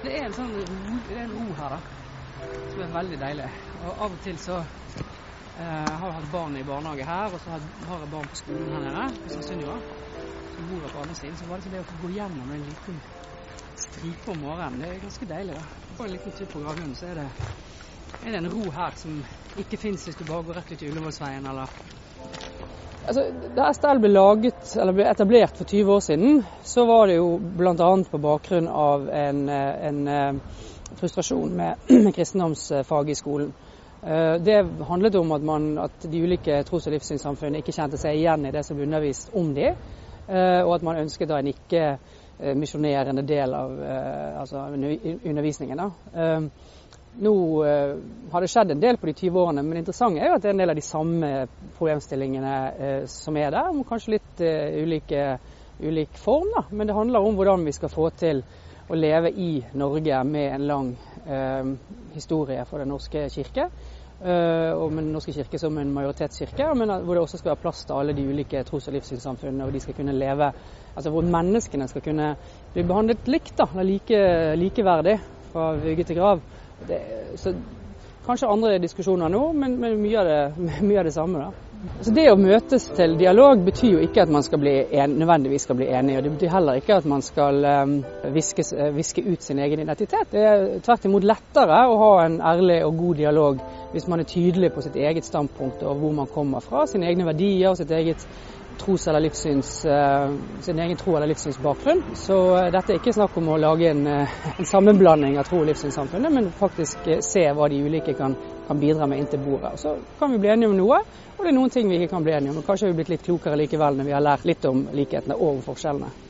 det er en sånn ro, det er en ro her, da. Som er veldig deilig. Og av og til så eh, Jeg hatt barn i barnehage her, og så har jeg barn på skolen her nede på Sunniva. Som bor på andre siden. Så var det det å få gå gjennom en liten stripe om morgenen, det er ganske deilig. da. På en liten tur på gravhunden, så er det, er det en ro her som ikke fins hvis du bare går rett ut i Ullevålsveien eller Altså, da STL ble laget, ble etablert for 20 år siden, så var det jo bl.a. på bakgrunn av en, en frustrasjon med, med kristendomsfaget i skolen. Det handlet om at, man, at de ulike tros- og livssynssamfunn ikke kjente seg igjen i det som ble undervist om dem, og at man ønsket da en ikke-misjonerende del av altså undervisningen. Da. Nå eh, har det skjedd en del på de 20 årene, men det interessante er jo at det er en del av de samme problemstillingene eh, som er der. om Kanskje litt eh, ulike, ulik form, da. men det handler om hvordan vi skal få til å leve i Norge med en lang historie for Den norske kirke. og med Den norske kirke som en majoritetskirke, men hvor det også skal være plass til alle de ulike tros- og livssynssamfunnene, og de skal kunne leve Altså hvor menneskene skal kunne bli behandlet likt, da, like, likeverdig fra vugge til grav. Det, så Kanskje andre diskusjoner nå, men, men mye, av det, mye, av det, samme. da. Så Det å møtes til dialog betyr jo ikke at man skal bli en, nødvendigvis skal bli enig. og Det betyr heller ikke at man skal um, viske, viske, ut sin egen identitet. Det er tvert imot lettere å ha en ærlig og god dialog hvis man er tydelig på sitt eget standpunkt og hvor man kommer fra, sine egne verdier og sitt eget tros- eller livssyns, uh, sin egen tro- eller livssynsbakgrunn. Så uh, dette er ikke snakk om å lage en, uh, en sammenblanding av tro- og livssynssamfunnet, men faktisk se hva de ulike kan, kan bidra med inntil bordet. Så kan vi bli enige om noe, og det er noen ting vi ikke kan bli enige om. Og kanskje vi blitt litt klokere likevel når vi har lært litt om likhetene og forskjellene.